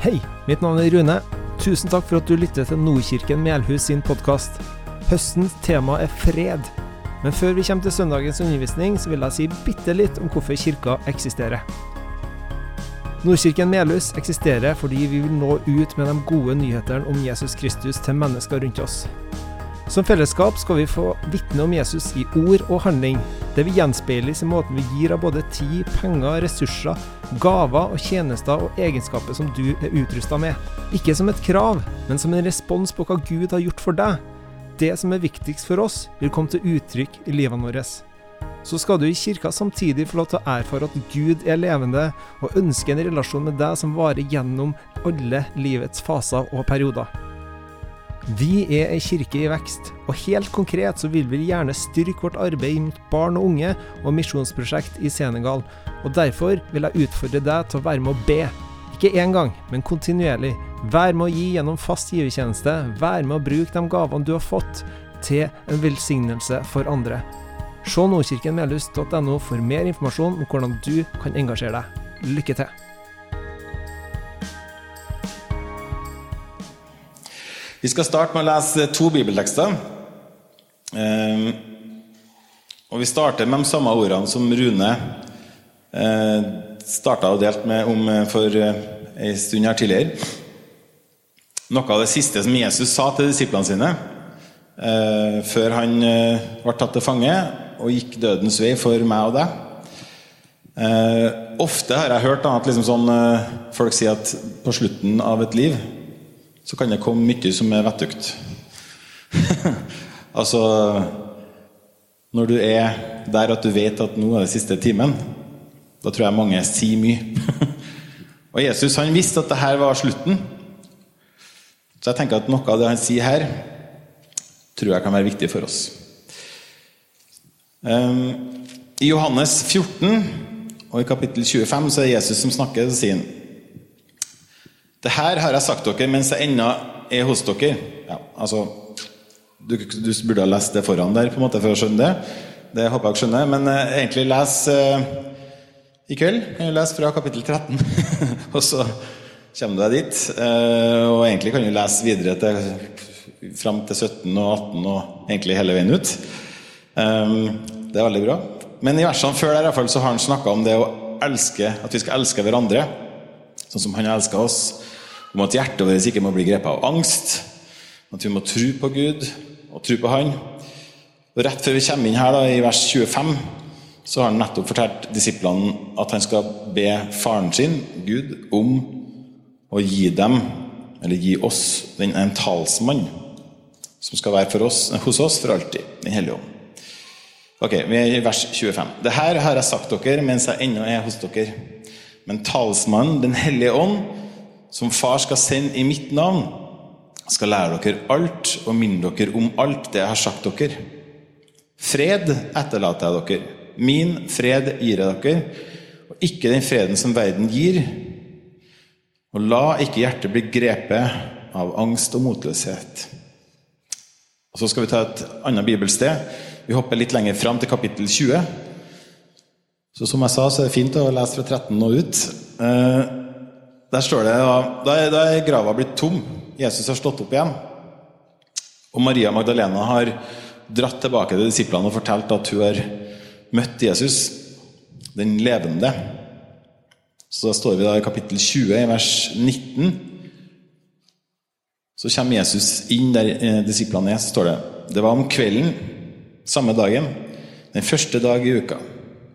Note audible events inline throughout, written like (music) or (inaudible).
Hei, mitt navn er Rune. Tusen takk for at du lytter til Nordkirken Melhus sin podkast. Høstens tema er fred. Men før vi kommer til søndagens undervisning, så vil jeg si bitte litt om hvorfor kirka eksisterer. Nordkirken Melhus eksisterer fordi vi vil nå ut med de gode nyhetene om Jesus Kristus til mennesker rundt oss. Som fellesskap skal vi få vitne om Jesus i ord og handling. Det vil gjenspeiles i måten vi gir av både tid, penger, ressurser, gaver og tjenester og egenskaper som du er utrusta med. Ikke som et krav, men som en respons på hva Gud har gjort for deg. Det som er viktigst for oss, vil komme til uttrykk i livene våre. Så skal du i kirka samtidig få lov til å erfare at Gud er levende, og ønsker en relasjon med deg som varer gjennom alle livets faser og perioder. Vi er ei kirke i vekst, og helt konkret så vil vi gjerne styrke vårt arbeid mot barn og unge og misjonsprosjekt i Senegal, og derfor vil jeg utfordre deg til å være med å be. Ikke én gang, men kontinuerlig. Vær med å gi gjennom fast givertjeneste, vær med å bruke de gavene du har fått, til en velsignelse for andre. Se nordkirkenmelhus.no for mer informasjon om hvordan du kan engasjere deg. Lykke til! Vi skal starte med å lese to bibeltekster. Ehm, og Vi starter med de samme ordene som Rune eh, starta og delte med om eh, for eh, en stund her tidligere. Noe av det siste som Jesus sa til disiplene sine før han ble tatt til fange og gikk dødens vei for meg og deg. ofte har jeg hørt at liksom sånn, folk sier at på slutten av et liv så kan det komme mye som er vettugt. (laughs) altså Når du er der at du vet at nå er det siste timen, da tror jeg mange sier mye. (laughs) og Jesus han visste at dette var slutten. Så jeg tenker at noe av det han sier her, tror jeg kan være viktig for oss. Um, I Johannes 14 og i kapittel 25 så er det Jesus som snakker. og sier det her har jeg sagt dere mens jeg ennå er hos dere. Ja, altså, du, du, burde ha lest det foran der på en måte for å skjønne det. Det håper jeg ikke skjønner. Men eh, egentlig les eh, i kveld. Kan du lese fra kapittel 13. (laughs) og så kommer du deg dit. Eh, og egentlig kan du lese videre til, fram til 17 og 18 og egentlig hele veien ut. Um, det er veldig bra. Men i versene før der i hvert fall, så har han snakka om det å elske, at vi skal elske hverandre sånn som han elsker oss om at hjertet vårt ikke må bli grepet av angst. At vi må tro på Gud og tro på Han. Og Rett før vi kommer inn her da, i vers 25, så har han nettopp fortalt disiplene at han skal be faren sin, Gud, om å gi dem, eller gi oss, den, en talsmann som skal være oss, hos oss for alltid. Den hellige ånd. Ok, Vi er i vers 25. Det her har jeg sagt dere mens jeg ennå er hos dere. Men talsmannen, Den hellige ånd, som far skal sende i mitt navn, skal lære dere alt og minne dere om alt det jeg har sagt dere. Fred etterlater jeg dere. Min fred gir jeg dere, og ikke den freden som verden gir. Og la ikke hjertet bli grepet av angst og motløshet. Og Så skal vi ta et annet bibelsted. Vi hopper litt lenger fram til kapittel 20. Så som jeg sa, så er det fint å lese fra 13 og ut. Eh, der står det da, da er grava blitt tom. Jesus har stått opp igjen. Og Maria Magdalena har dratt tilbake til disiplene og fortalt at hun har møtt Jesus, den levende. Så da står vi da i kapittel 20, i vers 19. Så kommer Jesus inn der eh, disiplene er. Så står det Det var om kvelden samme dagen, den første dag i uka.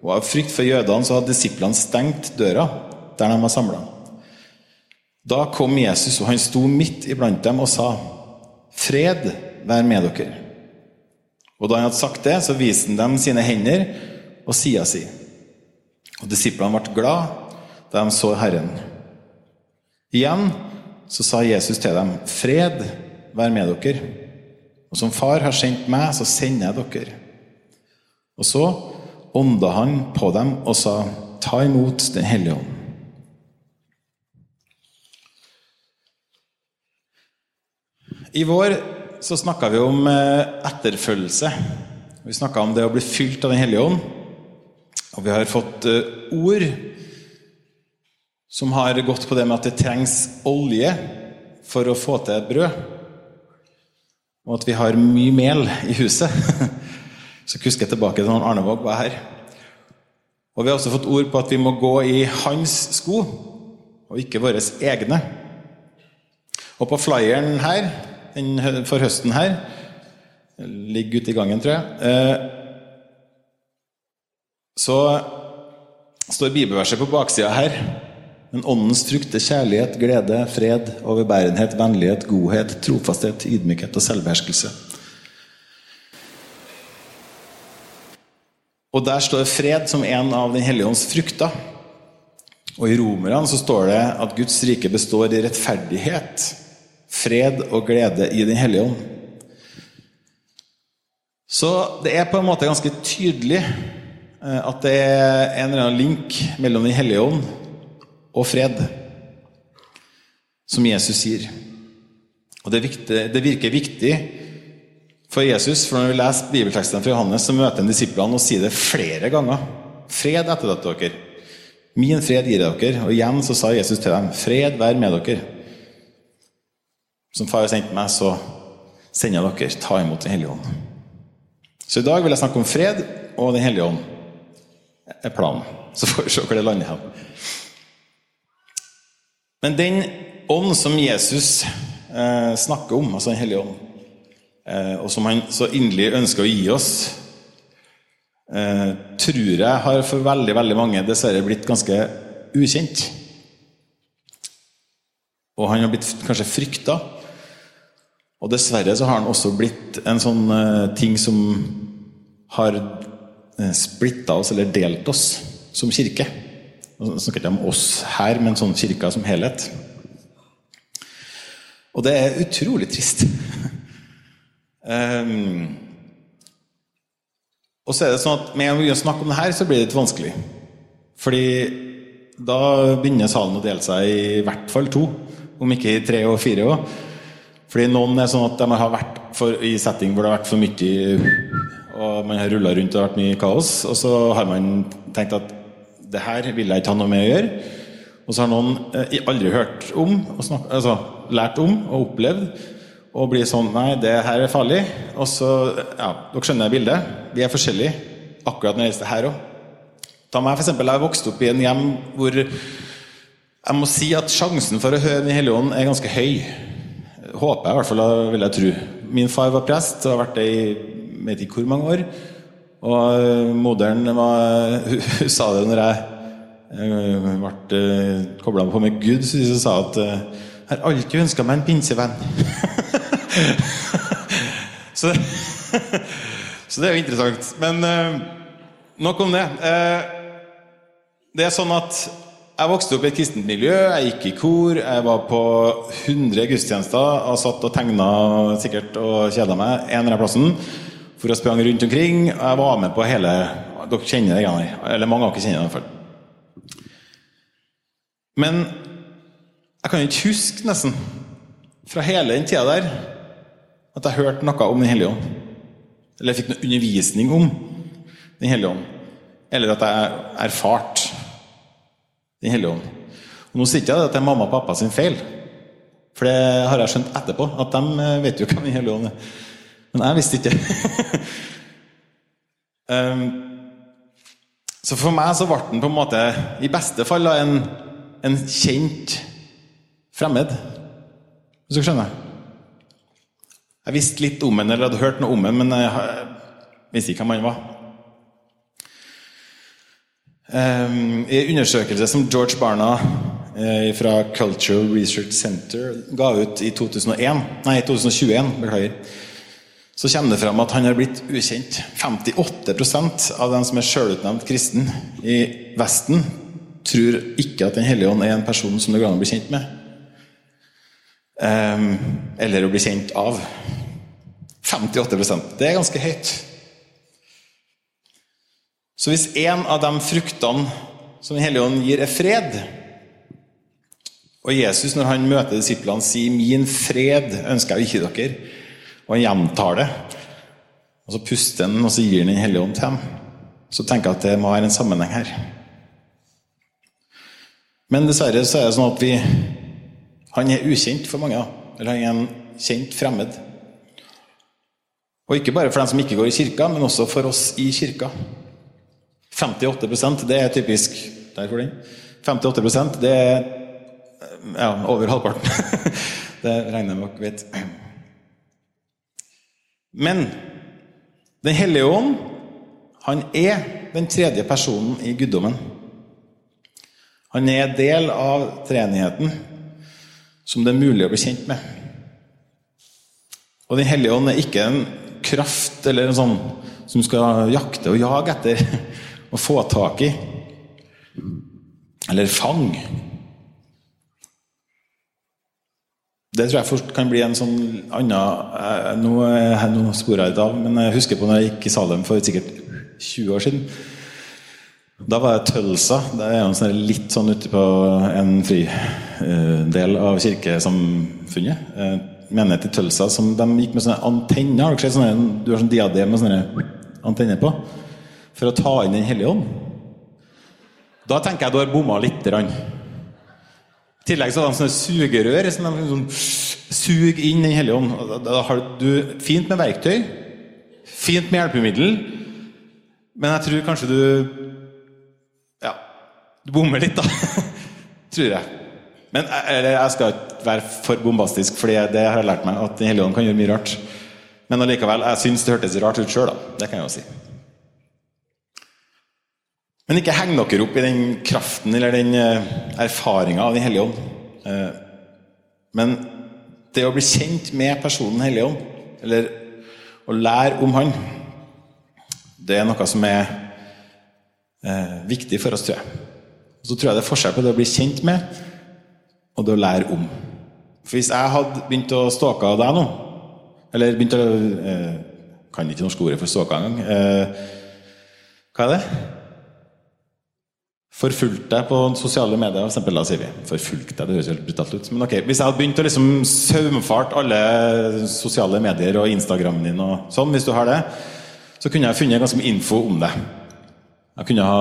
Og av frykt for jødene så hadde disiplene stengt døra der de var samla. Da kom Jesus, og han sto midt iblant dem og sa, 'Fred vær med dere.' Og Da han hadde sagt det, så viste han dem sine hender og sida si. Og Disiplene ble glad da de så Herren. Igjen så sa Jesus til dem, 'Fred vær med dere.' Og som Far har sendt meg, så sender jeg dere. Og så ånda han på dem og sa, 'Ta imot Den hellige ånd'. I vår så snakka vi om eh, etterfølgelse. Vi snakka om det å bli fylt av Den hellige ånd. Og vi har fått eh, ord som har gått på det med at det trengs olje for å få til brød. Og at vi har mye mel i huset. (laughs) Så husker jeg tilbake til når Arnevåg var her. Og vi har også fått ord på at vi må gå i hans sko, og ikke våre egne. Og på flyeren her, for høsten her, ligger ute i gangen, tror jeg, eh, så står bibelverset på baksida her. Men åndens frukt er kjærlighet, glede, fred, overbærenhet, vennlighet, godhet, trofasthet, ydmykhet og selvbeherskelse. Og der står fred som en av Den hellige ånds frukter. Og i Romerne så står det at Guds rike består i rettferdighet, fred og glede i Den hellige ånd. Så det er på en måte ganske tydelig eh, at det er en eller annen link mellom Den hellige ånd og fred, som Jesus sier. Og det, viktig, det virker viktig for Jesus. For når vi leser bibeltekstene fra Johannes, så møter han disiplene og sier det flere ganger. Fred etterlater dere. Min fred gir dere. Og igjen så sa Jesus til dem, fred vær med dere. Som far har sendt meg, så sender jeg dere. Ta imot Den hellige ånd. Så i dag vil jeg snakke om fred og Den hellige ånd. er planen. Så får vi se hvor det lander hen. Men den ånd som Jesus eh, snakker om, altså Den hellige ånd, og som han så inderlig ønsker å gi oss, eh, tror jeg har for veldig veldig mange dessverre blitt ganske ukjent. Og han har blitt kanskje frykta. Og dessverre så har han også blitt en sånn eh, ting som har splitta oss, eller delt oss, som kirke. Nå snakker ikke om oss her, men sånn kirka som helhet. Og det er utrolig trist. Um, og så er det sånn at Med en gang vi begynner å snakke om det her, så blir det litt vanskelig. Fordi da begynner salen å dele seg i hvert fall to, om ikke i tre og fire òg. Fordi noen er sånn at de har vært for, i setting hvor det har vært for mye og man har rulla rundt og vært mye kaos. Og så har man tenkt at det her vil jeg ikke ha noe med å gjøre. Og så har noen eh, aldri hørt om, snakket, altså, lært om og opplevd og blir sånn Nei, det her er farlig. Og så Ja, dere skjønner bildet. Vi er forskjellige akkurat når det gjelder her òg. Ta meg, for eksempel, jeg vokst opp i en hjem hvor jeg må si at sjansen for å høre Den hellige ånd er ganske høy. Håper jeg, i hvert fall, vil jeg tro. Min far var prest og har vært det i vet ikke hvor mange år. Og moderen var, hun, sa det når jeg, jeg ble uh, kobla på med Gud, så hun sa at uh, jeg har alltid ønska meg en pinsevenn. (laughs) (laughs) så, (laughs) så, det er jo interessant. Men uh, nok om det. Uh, det er sånn at jeg vokste opp i et kristent miljø, jeg gikk i kor, jeg var på 100 gudstjenester og satt og tegna sikkert og kjeda meg en eller annen plassen. For å sprang rundt omkring. Og jeg var med på hele Dere kjenner det, eller mange av dere kjenner det i hvert fall. Men jeg kan ikke huske nesten fra hele den tida der at jeg hørte noe om Den hellige ånd. Eller jeg fikk noe undervisning om Den hellige ånd. Eller at jeg erfarte Den hellige ånd. Og Nå sier ikke jeg at det er mamma og pappa sin feil, for det har jeg skjønt etterpå. At de eh, vet jo hva Den hellige ånd er. Men jeg visste ikke. (laughs) um, så for meg så ble den på en måte, i beste fall, en, en kjent fremmed. Hvis dere skjønner? Jeg visste litt om henne, eller hadde hørt noe om henne, men jeg visste ikke hvem han var. Um, I en undersøkelse som George Barna eh, fra Cultural Research Center ga ut i 2001, nei, 2021, beklager, så kommer det fram at han har blitt ukjent. 58% av dem som er sjølutnevnt kristen i Vesten, tror ikke at Den hellige ånd er en person som det går an å bli kjent med. Um, eller å bli kjent av. 58% Det er ganske høyt. Så hvis en av de fruktene som Den hellige ånd gir, er fred Og Jesus, når han møter disiplene, sier 'Min fred ønsker jeg gi dere', og han gjentar det, og så puster han, og så gir han Den hellige ånd til dem, så tenker jeg at det må være en sammenheng her. Men dessverre så er det sånn at vi Han er ukjent for mange. Eller han er en kjent fremmed. Og ikke bare for dem som ikke går i kirka, men også for oss i kirka. 58% det er typisk Der for den. 58% det er ja, over halvparten. (laughs) det regner jeg med dere vet. Men Den hellige ånd, han er den tredje personen i guddommen. Han er del av treenigheten som det er mulig å bli kjent med. Og Den hellige ånd er ikke en kraft eller en sånn som skal jakte og jage etter (laughs) og få tak i. Eller fang. Det tror jeg fort kan bli en sånn annen Nå, nå sporer jeg litt av, men jeg husker på når jeg gikk i Salem for sikkert 20 år siden. Da var det Tølsa. Det er jo sånn litt sånn ute på en fri eh, del av kirkesamfunnet. Eh, menighet i Tølsa som de gikk med sånne antenner. Har sånne, du har sånn diadem med sånne antenner på? For å ta inn Den hellige ånd. Da tenker jeg du har bomma lite grann. I tillegg så har de sånne sugerør som de sånn, suger inn Den hellige ånd. Da, har du fint med verktøy, fint med hjelpemiddel, men jeg tror kanskje du du bommer litt, da. (laughs) tror jeg. Men eller, jeg skal ikke være for bombastisk, for det har jeg lært meg, at Den hellige ånd kan gjøre mye rart. Men allikevel, jeg syns det hørtes rart ut sjøl, da. Det kan jeg jo si. Men ikke heng dere opp i den kraften eller den erfaringa av Den hellige ånd. Eh, men det å bli kjent med personen hellige ånd, eller å lære om han, det er noe som er eh, viktig for oss, tror jeg. Og så tror jeg det er forskjell på det å bli kjent med og det å lære om. For hvis jeg hadde begynt å stalke deg nå, eller begynt å eh, Kan ikke norske ordet for stalke engang. Eh, hva er det? Forfulgt deg på sosiale medier, eksempel, da sier vi. Forfulgt deg, det høres helt brutalt ut. Men ok, hvis jeg hadde begynt å liksom saumfart alle sosiale medier og Instagrammen din og sånn, hvis du har det, så kunne jeg funnet ganske mye info om det. Jeg kunne ha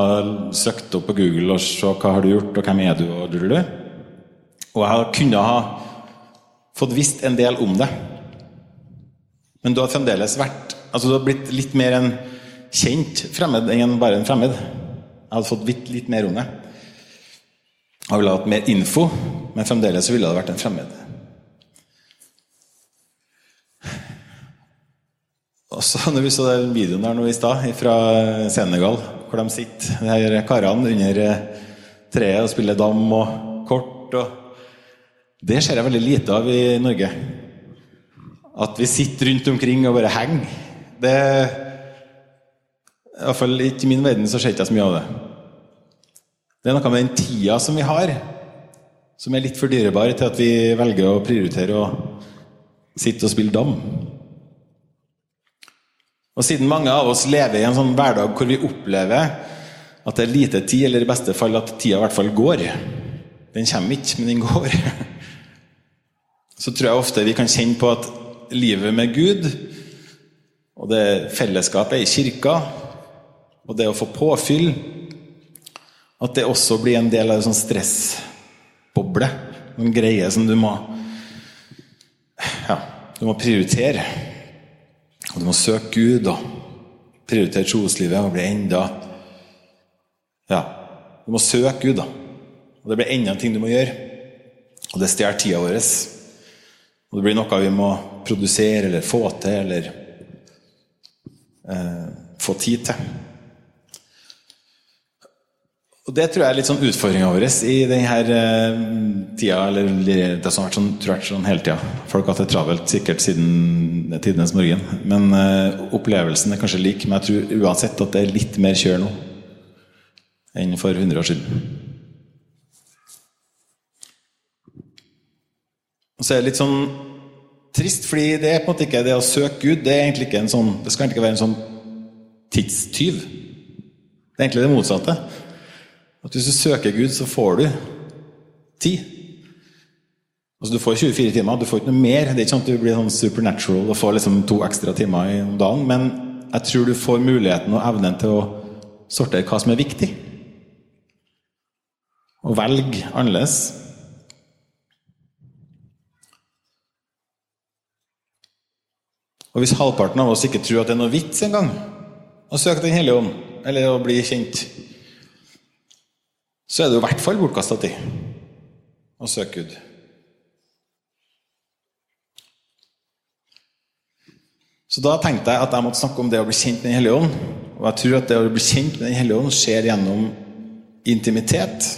søkt opp på Google og se hva har du gjort, og hvem er du, og du, du, Og jeg kunne ha fått visst en del om det. Men du har fremdeles vært Altså, du har blitt litt mer en kjent fremmed enn bare en fremmed. Jeg hadde fått vidt litt mer om det. Jeg ville hatt mer info, men fremdeles ville det vært en fremmed. Og så når vi så den videoen der nå i stad fra Senegal, hvor de sitter, de her karene under treet og spiller dam og kort og Det ser jeg veldig lite av i Norge. At vi sitter rundt omkring og bare henger. Det i hvert fall ikke i min verden så ser ikke så mye av det. Det er noe med den tida som vi har, som er litt for dyrebar til at vi velger å prioritere å sitte og spille dam. Og siden mange av oss lever i en sånn hverdag hvor vi opplever at det er lite tid, eller i beste fall at tida i hvert fall går Den kommer ikke, men den går. (laughs) Så tror jeg ofte vi kan kjenne på at livet med Gud, og det fellesskapet i kirka, og det å få påfyll At det også blir en del av en sånn stressboble. En greie som du må Ja, du må prioritere. Og du må søke Gud og prioritere troslivet og bli enda Ja, du må søke Gud, da. Og det blir enda en ting du må gjøre. Og det stjeler tida vår. Og det blir noe vi må produsere eller få til eller eh, få tid til. Og Det tror jeg er litt sånn utfordringa vår i denne eh, tida. Eller det som har vært sånn, tror jeg, sånn hele tida. Folk har hatt det travelt sikkert siden tidenes morgen. Men uh, opplevelsen er kanskje lik. Men jeg tror uansett at det er litt mer kjør nå enn for 100 år siden. Og så er det litt sånn trist, fordi det er på en måte ikke det å søke Gud. Det er egentlig ikke en sånn, det skal egentlig ikke være en sånn tidstyv. Det er egentlig det motsatte. At hvis du søker Gud, så får du tid. Altså Du får 24 timer, du får ikke noe mer. Det er ikke sånn at du blir sånn supernatural og får liksom to ekstra timer i dagen. Men jeg tror du får muligheten og evnen til å sortere hva som er viktig. og velge annerledes. Og hvis halvparten av oss ikke tror at det er noe vits engang å søke Den hellige ånd, eller å bli kjent, så er det jo i hvert fall bortkasta tid å søke Gud. Så da tenkte jeg at jeg måtte snakke om det å bli kjent med Den hellige ånd. Og jeg tror at det å bli kjent med Den hellige ånd skjer gjennom intimitet,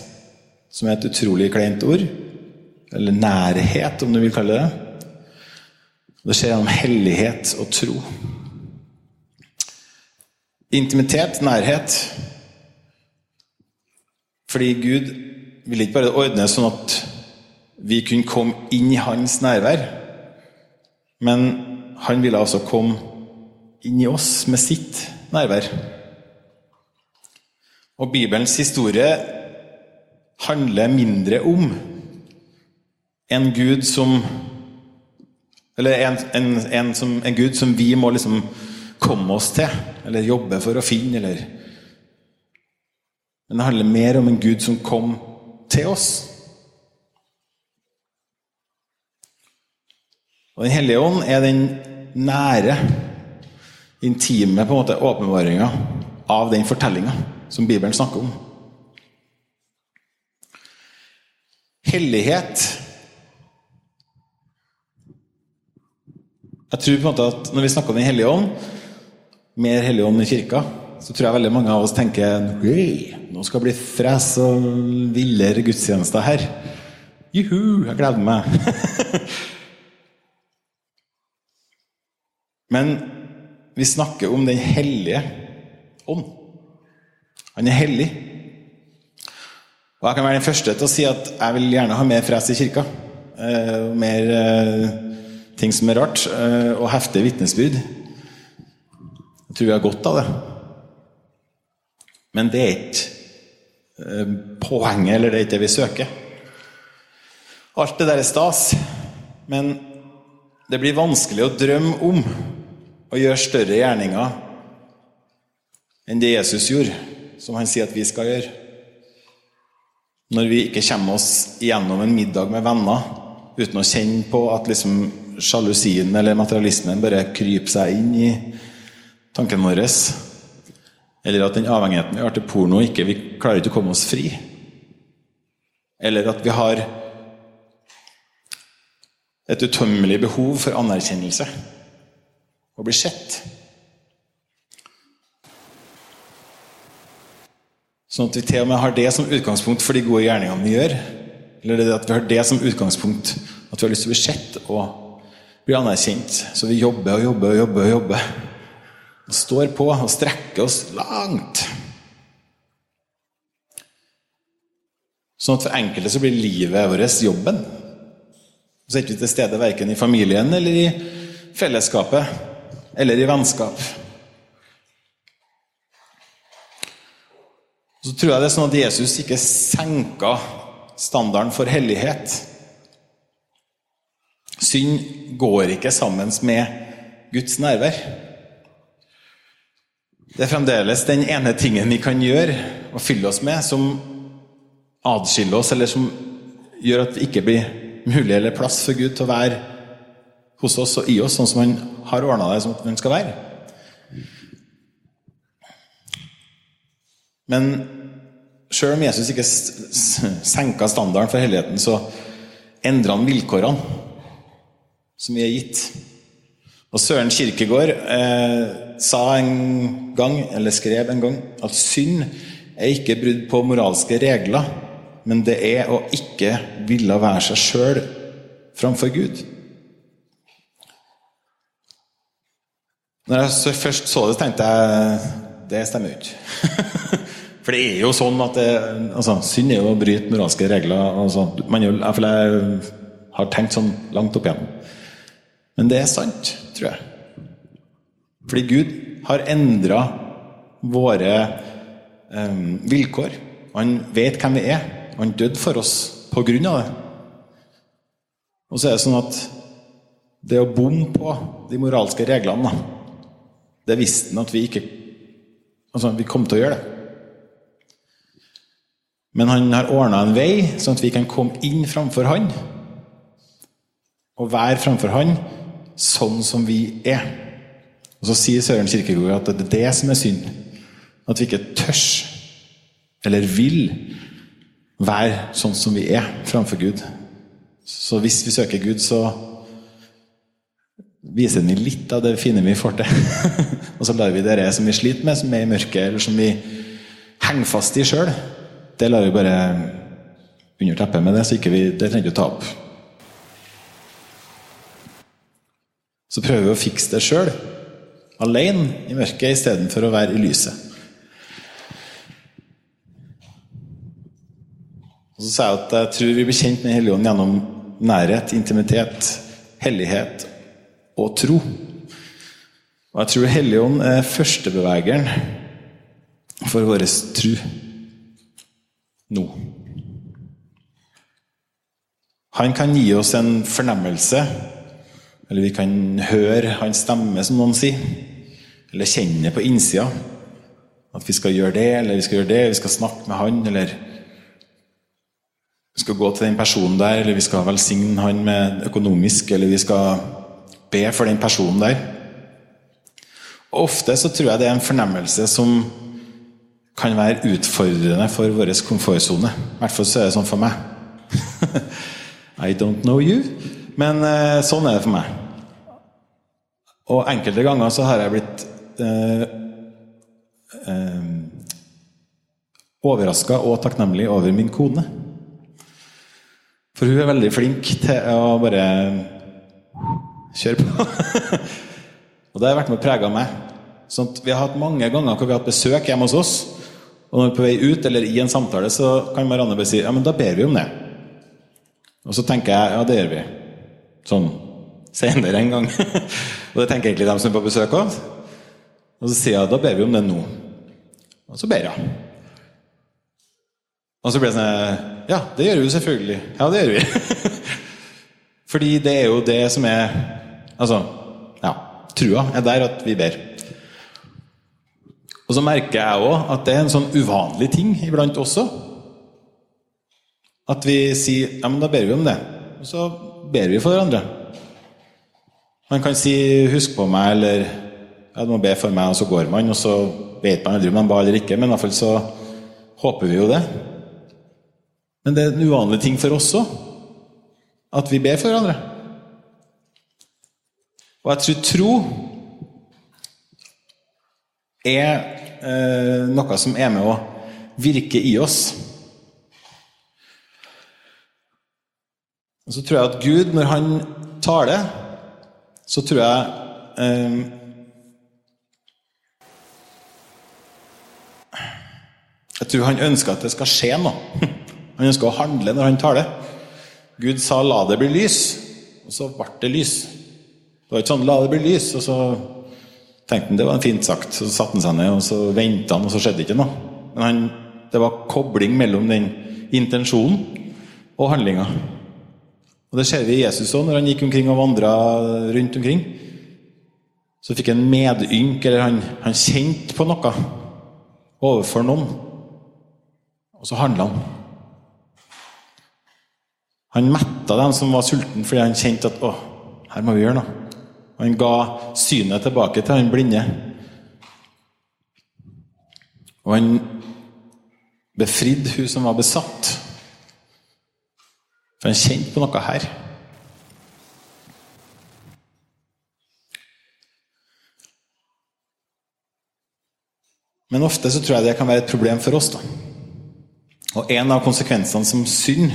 som er et utrolig kleint ord. Eller nærhet, om du vil kalle det. Det skjer gjennom hellighet og tro. Intimitet, nærhet. Fordi Gud ville ikke bare ordne sånn at vi kunne komme inn i hans nærvær, men han ville altså komme inn i oss med sitt nærvær. Og Bibelens historie handler mindre om en Gud som Eller en, en, en, som, en Gud som vi må liksom komme oss til, eller jobbe for å finne, eller Men det handler mer om en Gud som kom til oss. Og Den hellige ånd er den nære, intime på en måte åpenbaringa av den fortellinga som Bibelen snakker om. Hellighet Jeg tror på en måte at Når vi snakker om Den hellige ånd, mer Hellige ånd i kirka, så tror jeg veldig mange av oss tenker nå skal det bli fres og villere gudstjenester her. Juhu, jeg gleder meg. (laughs) Men vi snakker om Den hellige ånd. Han er hellig. Og jeg kan være den første til å si at jeg vil gjerne ha mer fres i kirka. Eh, mer eh, ting som er rart, eh, og heftige vitnesbyrd. Jeg tror vi har godt av det. Men det er ikke eh, poenget, eller det er ikke det vi søker. Alt det der er stas, men det blir vanskelig å drømme om å gjøre større gjerninger enn det Jesus gjorde, som han sier at vi skal gjøre. Når vi ikke kommer oss gjennom en middag med venner uten å kjenne på at liksom sjalusien eller materialismen bare kryper seg inn i tanken vår. Eller at den avhengigheten vi har til porno, ikke vi klarer ikke å komme oss fri. Eller at vi har et utømmelig behov for anerkjennelse. Å bli sett. Sånn at vi til og med har det som utgangspunkt for de gode gjerningene vi gjør. Eller det at vi har det som utgangspunkt at vi har lyst til å bli sett og bli anerkjent. Så vi jobber og jobber og jobber. Og jobber. Og står på og strekker oss langt. Sånn at for enkelte så blir livet vårt jobben. Så er ikke vi til stede verken i familien eller i fellesskapet eller i vennskap. Så tror jeg det er sånn at Jesus ikke senka standarden for hellighet. Synd går ikke sammen med Guds nærvær. Det er fremdeles den ene tingen vi kan gjøre og fylle oss med, som adskiller oss, eller som gjør at det ikke blir mulig eller plass for Gud til å være hos oss og i oss, sånn som han har ordna det som han skal være. Men sjøl om Jesus ikke senka standarden for helligheten, så endra han vilkårene som vi er gitt. Og Søren Kirkegård eh, sa en gang, eller skrev en gang, at synd er ikke brudd på moralske regler, men det er å ikke ville være seg sjøl framfor Gud. Når jeg først så det, tenkte jeg det stemmer jo ikke. (laughs) For det er jo sånn at det, altså, synd er jo å bryte moralske regler. Altså, man, jeg, jeg har tenkt sånn langt opp igjennom. Men det er sant, tror jeg. Fordi Gud har endra våre eh, vilkår. Han vet hvem vi er, han døde for oss på grunn av det. Og så er det sånn at det å bomme på de moralske reglene, det visste han at vi ikke Altså, vi kom til å gjøre det. Men han har ordna en vei, sånn at vi kan komme inn framfor han. Og være framfor han sånn som vi er. Og så sier Søren Kirkegård at det er det som er synd. At vi ikke tørs, eller vil, være sånn som vi er framfor Gud. Så hvis vi søker Gud, så viser vi litt av det fine vi får til. (laughs) og så lar vi det som vi sliter med, som er i mørket, eller som vi henger fast i sjøl, det lar vi bare under teppet med det, så ikke vi, det trenger vi å ta opp. Så prøver vi å fikse det sjøl, alene i mørket, istedenfor å være i lyset. Og Så sa jeg at jeg tror vi blir kjent med Helligånden gjennom nærhet, intimitet, hellighet og tro. Og jeg tror Helligånden er førstebevegeren for vår tro nå. Han kan gi oss en fornemmelse, eller vi kan høre hans stemme, som noen sier. Eller kjenne på innsida at vi skal gjøre det, eller vi skal gjøre det, vi skal snakke med han, eller vi skal gå til den personen der, eller vi skal velsigne han med økonomisk, eller vi skal be for den personen der. Og Ofte så tror jeg det er en fornemmelse som kan være utfordrende for vår komfortsone. I hvert fall så er det sånn for meg. (laughs) I don't know you. Men eh, sånn er det for meg. Og enkelte ganger så har jeg blitt eh, eh, overraska og takknemlig over min kone. For hun er veldig flink til å bare kjøre på. (laughs) og det har vært med og prega meg. Sånn vi har hatt mange ganger hvor vi har hatt besøk hjemme hos oss. Og når vi er på vei ut eller i en samtale, så kan Marianne bare si ja, men da ber vi om det. Og så tenker jeg ja, det gjør vi. Sånn senere en gang. (laughs) og det tenker egentlig de som er på besøk òg. Og så sier jeg da ber vi om det nå. Og så ber jeg. Og så blir det sånn Ja, det gjør vi selvfølgelig. Ja, det gjør vi. (laughs) Fordi det er jo det som er Altså, ja. Trua er der at vi ber. Og så merker jeg òg at det er en sånn uvanlig ting iblant også. At vi sier ja, men da ber vi om det. Og så ber vi for hverandre. Man kan si 'husk på meg', eller ja, 'du må be for meg', og så går man, og så vet man aldri om man ba eller ikke, men iallfall så håper vi jo det. Men det er en uvanlig ting for oss òg, at vi ber for hverandre. Og jeg tror tro er eh, noe som er med å virke i oss. Og så tror jeg at Gud, når han taler, så tror jeg eh, Jeg tror han ønsker at det skal skje noe. Han ønsker å handle når han taler. Gud sa 'la det bli lys', og så ble det lys. Det var ikke sånn 'la det bli lys', og så tenkte han det var en fint sagt. Så satte han seg ned, og så venta han, og så skjedde det ikke noe. Men han, det var kobling mellom den intensjonen og handlinga. Og Det ser vi i Jesus òg, når han gikk omkring og vandra rundt omkring. Så fikk han medynk, eller han, han kjente på noe overfor noen. Og så handla han. Han metta dem som var sultne, fordi han kjente at å, her må vi gjøre noe. Og han ga synet tilbake til han blinde. Og han befridde hun som var besatt. For han kjente på noe her. Men ofte så tror jeg det kan være et problem for oss. da. Og en av konsekvensene som synd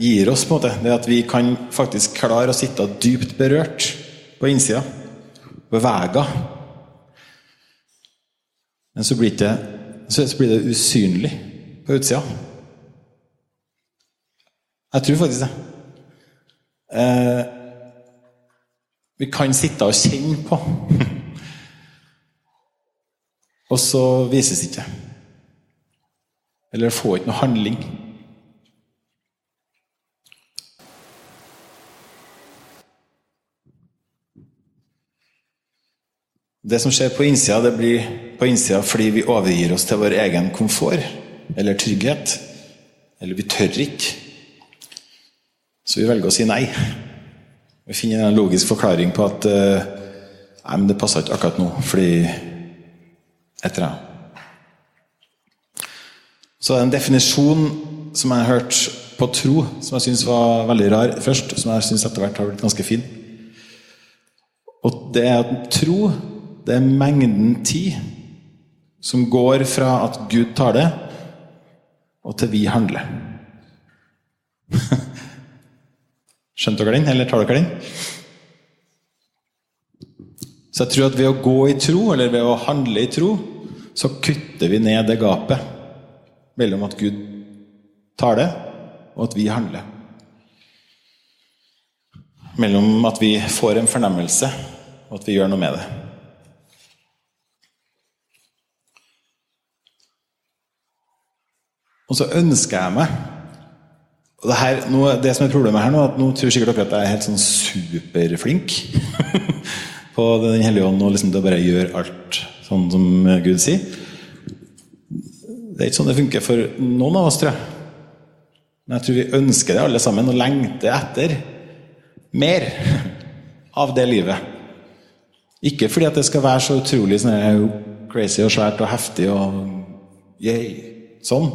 gir oss, på en måte, det er at vi kan faktisk klare å sitte dypt berørt på innsida. Bevega. Men så blir, det, så blir det usynlig på utsida. Jeg tror faktisk det. Eh, vi kan sitte og kjenne på, og så vises det ikke. Eller får ikke noe handling. Det som skjer på innsida, det blir på innsida fordi vi overgir oss til vår egen komfort eller trygghet. Eller vi tør ikke. Så vi velger å si nei. Vi finner en logisk forklaring på at uh, nei, men det passer ikke akkurat nå, fordi etter det. Så en definisjon som jeg har hørt på tro, som jeg syns var veldig rar først, som jeg syns etter hvert har blitt ganske fin. Og det er at tro, det er mengden tid som går fra at Gud tar det, og til vi handler. (laughs) Skjønte dere den, eller tar dere den? Så jeg tror at ved å gå i tro, eller ved å handle i tro, så kutter vi ned det gapet mellom at Gud tar det, og at vi handler. Mellom at vi får en fornemmelse, og at vi gjør noe med det. Og så ønsker jeg meg og det, her, nå, det som er problemet her nå, at nå tror sikkert dere at jeg er helt sånn superflink (laughs) på Den hellige ånd og liksom det bare gjør alt sånn som Gud sier. Det er ikke sånn det funker for noen av oss, tror jeg. Men jeg tror vi ønsker det alle sammen, og lengter etter mer av det livet. Ikke fordi at det skal være så utrolig sånn crazy og svært og heftig og yay, sånn.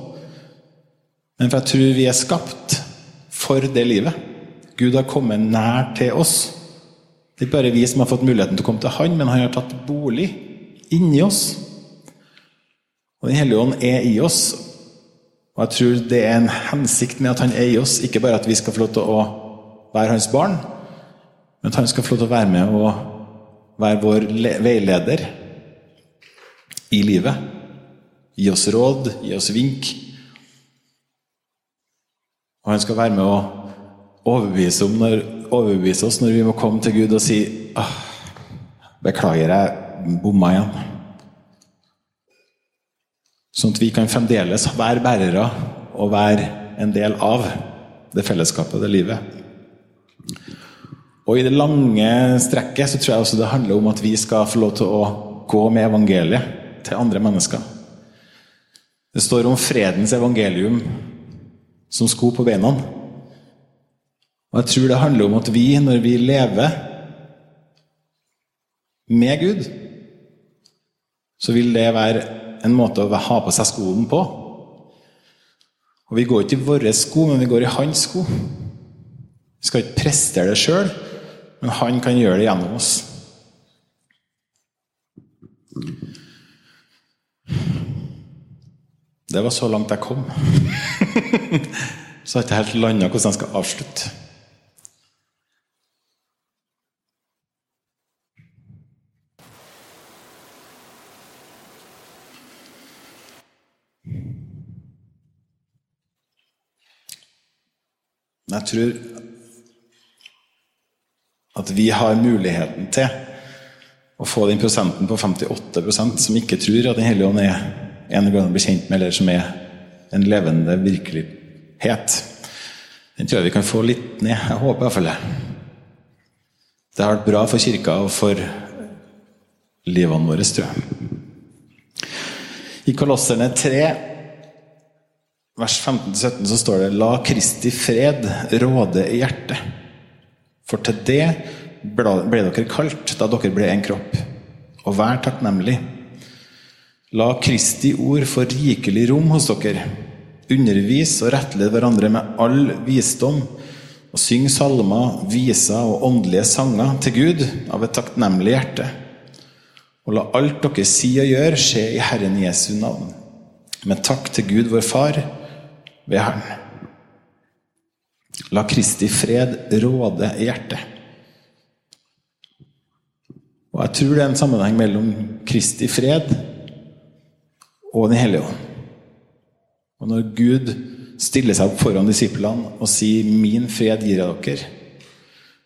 Men for jeg tror vi er skapt for det livet. Gud har kommet nær til oss. Det er ikke bare vi som har fått muligheten til å komme til Han, men Han har tatt bolig inni oss. Og Den hellige ånd er i oss. Og jeg tror det er en hensikt med at Han er i oss. Ikke bare at vi skal få lov til å være Hans barn, men at Han skal få lov til å være med og være vår veileder i livet. Gi oss råd, gi oss vink. Og han skal være med å overbevise, når, overbevise, oss når vi må komme til Gud og si 'Beklager, jeg bomma igjen'. Sånn at vi kan fremdeles være bærere og være en del av det fellesskapet, det livet. Og i det lange strekket så tror jeg også det handler om at vi skal få lov til å gå med evangeliet til andre mennesker. Det står om fredens evangelium som sko på beina. Og jeg tror det handler om at vi, når vi lever med Gud, så vil det være en måte å ha på seg skoen på. Og vi går ikke i våre sko, men vi går i hans sko. Vi skal ikke prestere det sjøl, men han kan gjøre det gjennom oss. Det var så langt jeg kom. (laughs) så har jeg ikke helt landa hvordan jeg skal avslutte. Jeg tror at vi har muligheten til å få den prosenten på 58% som ikke tror at Den hellige ånd er en gang bli kjent med, eller som er en levende virkelighet. Den tror jeg vi kan få litt ned. Jeg håper iallfall det. Det har vært bra for kirka og for livene våre, tror jeg. I Kolosserne 3, vers 15-17, så står det La Kristi fred råde i hjertet. For til det ble dere kalt da dere ble en kropp. Og vær takknemlig. La Kristi ord få rikelig rom hos dere. Undervis og rettled hverandre med all visdom. Og syng salmer, viser og åndelige sanger til Gud av et takknemlig hjerte. Og la alt dere sier og gjør, skje i Herren Jesu navn. Med takk til Gud vår Far ved Herren. La Kristi fred råde i hjertet. Og Jeg tror det er en sammenheng mellom Kristi fred og Den hellige ånd. Og når Gud stiller seg opp foran disiplene og sier 'Min fred gir jeg dere',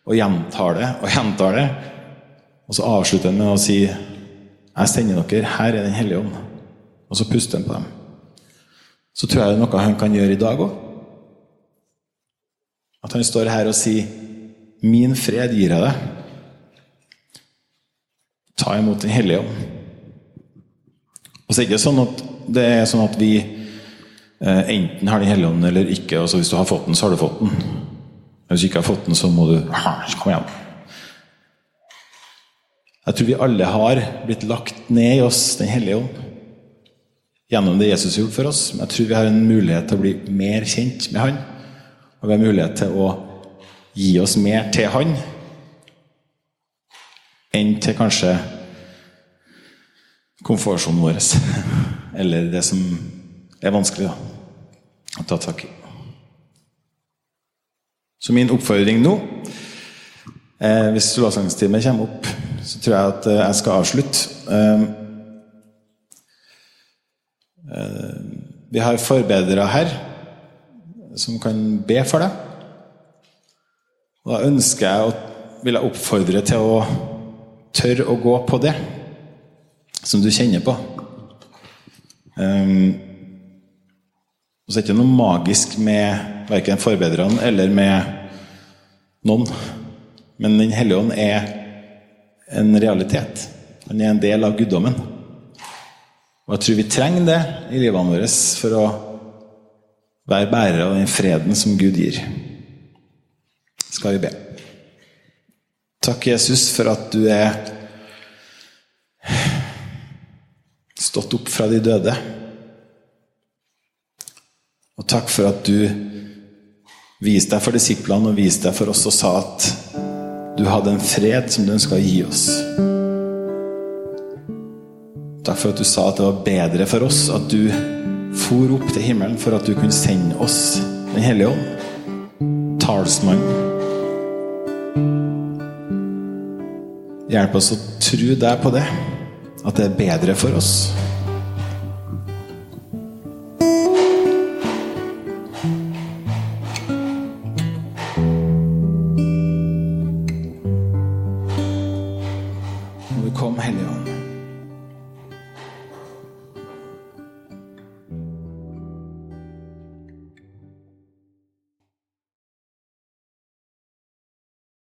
og gjentar det og gjentar det, og så avslutter han med å si 'Jeg sender dere, her er Den hellige ånd', og så puster han på dem, så tror jeg det er noe han kan gjøre i dag òg. At han står her og sier 'Min fred gir jeg deg'. ta imot Den hellige ånd. Og så er det ikke sånn at det er sånn at vi eh, enten har Den hellige ånd eller ikke. altså Hvis du har fått den, så har du fått den. Hvis du ikke har fått den, så må du Kom igjen. Jeg tror vi alle har blitt lagt ned i oss Den hellige ånd. Gjennom det Jesus har gjort for oss. Men jeg tror vi har en mulighet til å bli mer kjent med Han. Og vi har mulighet til å gi oss mer til Han enn til kanskje komfortsonen vår. (laughs) Eller det som er vanskelig da, å ta tak i. Så min oppfordring nå eh, Hvis lovsangstimen kommer opp, så tror jeg at eh, jeg skal avslutte. Eh, vi har forbedere her som kan be for deg. Og da ønsker jeg å vil jeg oppfordre til å tørre å gå på det som du kjenner på. Um, og så er det ikke noe magisk med verken forbedrerne eller med noen. Men Den hellige ånd er en realitet. Han er en del av guddommen. Og jeg tror vi trenger det i livene våre for å være bærere av den freden som Gud gir. Skal vi be. Takk, Jesus, for at du er stått opp fra de døde. Og takk for at du viste deg for disiplene og viste deg for oss og sa at du hadde en fred som du ønska å gi oss. Takk for at du sa at det var bedre for oss at du for opp til himmelen for at du kunne sende oss Den hellige ånd, talsmannen. Hjelp oss å tro deg på det, at det er bedre for oss.